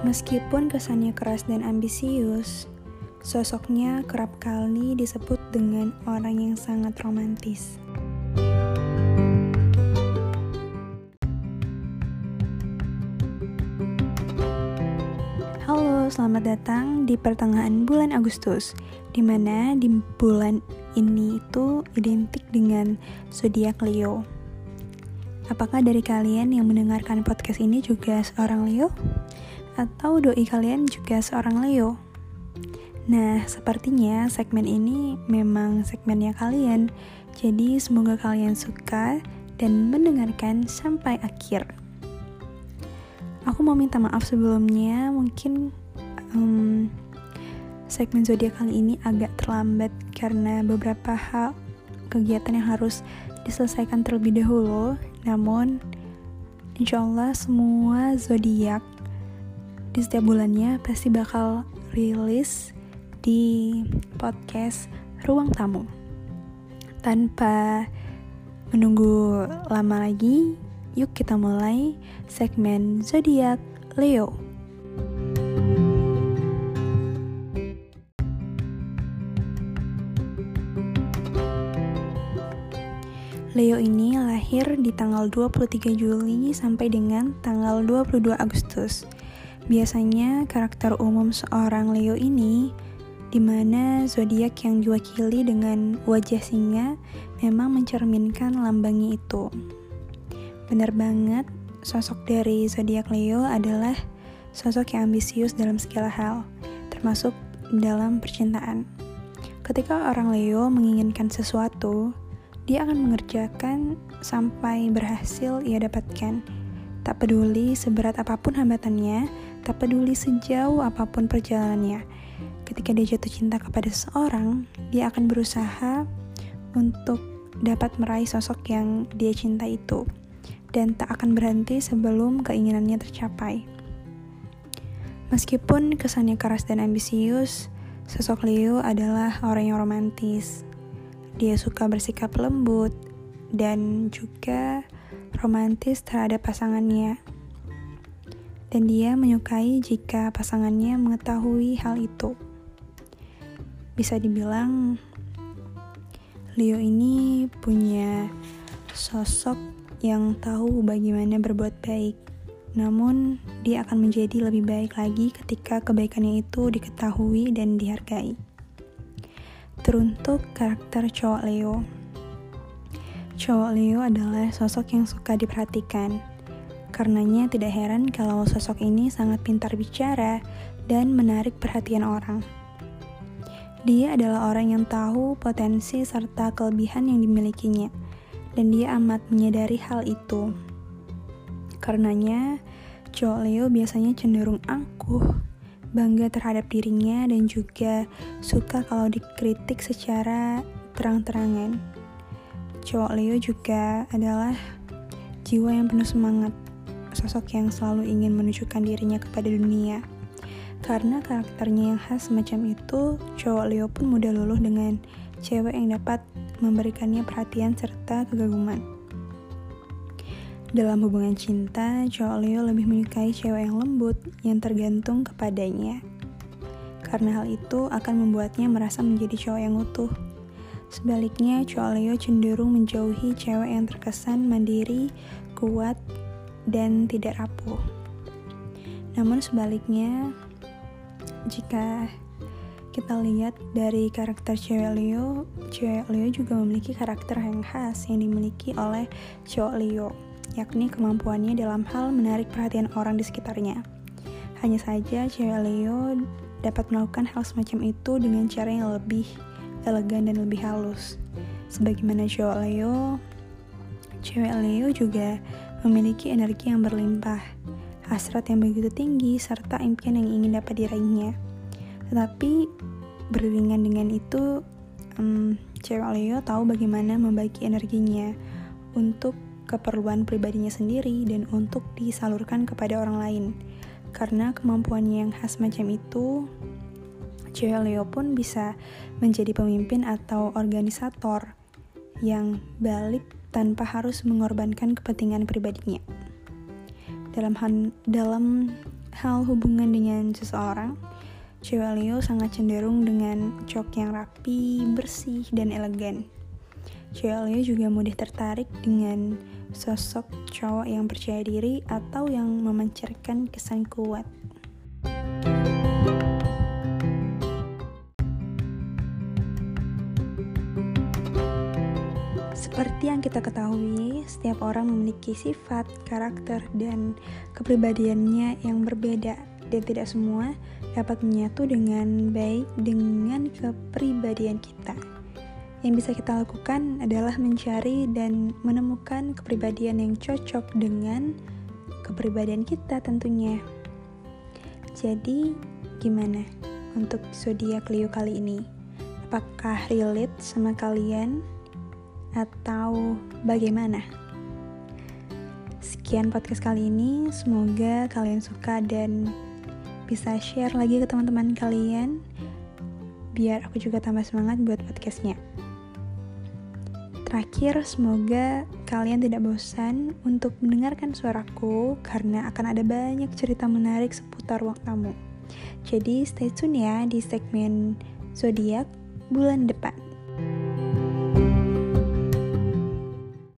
Meskipun kesannya keras dan ambisius, sosoknya kerap kali disebut dengan orang yang sangat romantis. Halo, selamat datang di pertengahan bulan Agustus, di mana di bulan ini itu identik dengan zodiak Leo. Apakah dari kalian yang mendengarkan podcast ini juga seorang Leo? Atau doi kalian juga seorang Leo. Nah, sepertinya segmen ini memang segmennya kalian. Jadi, semoga kalian suka dan mendengarkan sampai akhir. Aku mau minta maaf sebelumnya, mungkin um, segmen zodiak kali ini agak terlambat karena beberapa hal kegiatan yang harus diselesaikan terlebih dahulu. Namun, insya Allah semua zodiak di setiap bulannya pasti bakal rilis di podcast Ruang Tamu. Tanpa menunggu lama lagi, yuk kita mulai segmen zodiak Leo. Leo ini lahir di tanggal 23 Juli sampai dengan tanggal 22 Agustus. Biasanya karakter umum seorang Leo ini di mana zodiak yang diwakili dengan wajah singa memang mencerminkan lambangnya itu. Benar banget, sosok dari zodiak Leo adalah sosok yang ambisius dalam segala hal, termasuk dalam percintaan. Ketika orang Leo menginginkan sesuatu, dia akan mengerjakan sampai berhasil ia dapatkan. Tak peduli seberat apa pun hambatannya, Tak peduli sejauh apa pun perjalanannya, ketika dia jatuh cinta kepada seseorang, dia akan berusaha untuk dapat meraih sosok yang dia cinta itu, dan tak akan berhenti sebelum keinginannya tercapai. Meskipun kesannya keras dan ambisius, sosok Leo adalah orang yang romantis. Dia suka bersikap lembut dan juga romantis terhadap pasangannya dan dia menyukai jika pasangannya mengetahui hal itu. Bisa dibilang, Leo ini punya sosok yang tahu bagaimana berbuat baik, namun dia akan menjadi lebih baik lagi ketika kebaikannya itu diketahui dan dihargai. Teruntuk karakter cowok Leo. Cowok Leo adalah sosok yang suka diperhatikan, Karenanya tidak heran kalau sosok ini sangat pintar bicara dan menarik perhatian orang. Dia adalah orang yang tahu potensi serta kelebihan yang dimilikinya, dan dia amat menyadari hal itu. Karenanya, cowok Leo biasanya cenderung angkuh, bangga terhadap dirinya, dan juga suka kalau dikritik secara terang-terangan. Cowok Leo juga adalah jiwa yang penuh semangat sosok yang selalu ingin menunjukkan dirinya kepada dunia. Karena karakternya yang khas semacam itu, cowok Leo pun mudah luluh dengan cewek yang dapat memberikannya perhatian serta kegaguman. Dalam hubungan cinta, cowok Leo lebih menyukai cewek yang lembut, yang tergantung kepadanya. Karena hal itu akan membuatnya merasa menjadi cowok yang utuh. Sebaliknya, cowok Leo cenderung menjauhi cewek yang terkesan mandiri, kuat, dan tidak rapuh. Namun sebaliknya, jika kita lihat dari karakter cewek Leo, cewek Leo juga memiliki karakter yang khas yang dimiliki oleh cowok Leo, yakni kemampuannya dalam hal menarik perhatian orang di sekitarnya. Hanya saja cewek Leo dapat melakukan hal semacam itu dengan cara yang lebih elegan dan lebih halus. Sebagaimana cowok Leo, cewek Leo juga memiliki energi yang berlimpah, hasrat yang begitu tinggi, serta impian yang ingin dapat diraihnya. Tetapi beriringan dengan itu, um, cewek Leo tahu bagaimana membagi energinya untuk keperluan pribadinya sendiri dan untuk disalurkan kepada orang lain. Karena kemampuannya yang khas macam itu, cewek Leo pun bisa menjadi pemimpin atau organisator yang balik tanpa harus mengorbankan kepentingan pribadinya. Dalam han, dalam hal hubungan dengan seseorang, cewek Leo sangat cenderung dengan cowok yang rapi, bersih, dan elegan. Cewek Leo juga mudah tertarik dengan sosok cowok yang percaya diri atau yang memancarkan kesan kuat. Seperti yang kita ketahui, setiap orang memiliki sifat, karakter, dan kepribadiannya yang berbeda, dan tidak semua dapat menyatu dengan baik dengan kepribadian kita. Yang bisa kita lakukan adalah mencari dan menemukan kepribadian yang cocok dengan kepribadian kita tentunya. Jadi, gimana untuk zodiak Leo kali ini? Apakah relate sama kalian? Atau bagaimana? Sekian podcast kali ini, semoga kalian suka dan bisa share lagi ke teman-teman kalian biar aku juga tambah semangat buat podcastnya. Terakhir, semoga kalian tidak bosan untuk mendengarkan suaraku karena akan ada banyak cerita menarik seputar ruang tamu. Jadi stay tune ya di segmen zodiak bulan depan.